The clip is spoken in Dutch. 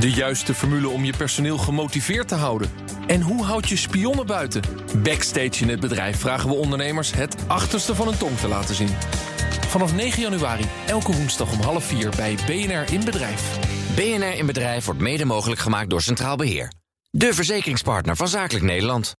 De juiste formule om je personeel gemotiveerd te houden. En hoe houd je spionnen buiten? Backstage in het bedrijf vragen we ondernemers het achterste van hun tong te laten zien. Vanaf 9 januari, elke woensdag om half 4 bij BNR in Bedrijf. BNR in Bedrijf wordt mede mogelijk gemaakt door Centraal Beheer. De verzekeringspartner van Zakelijk Nederland.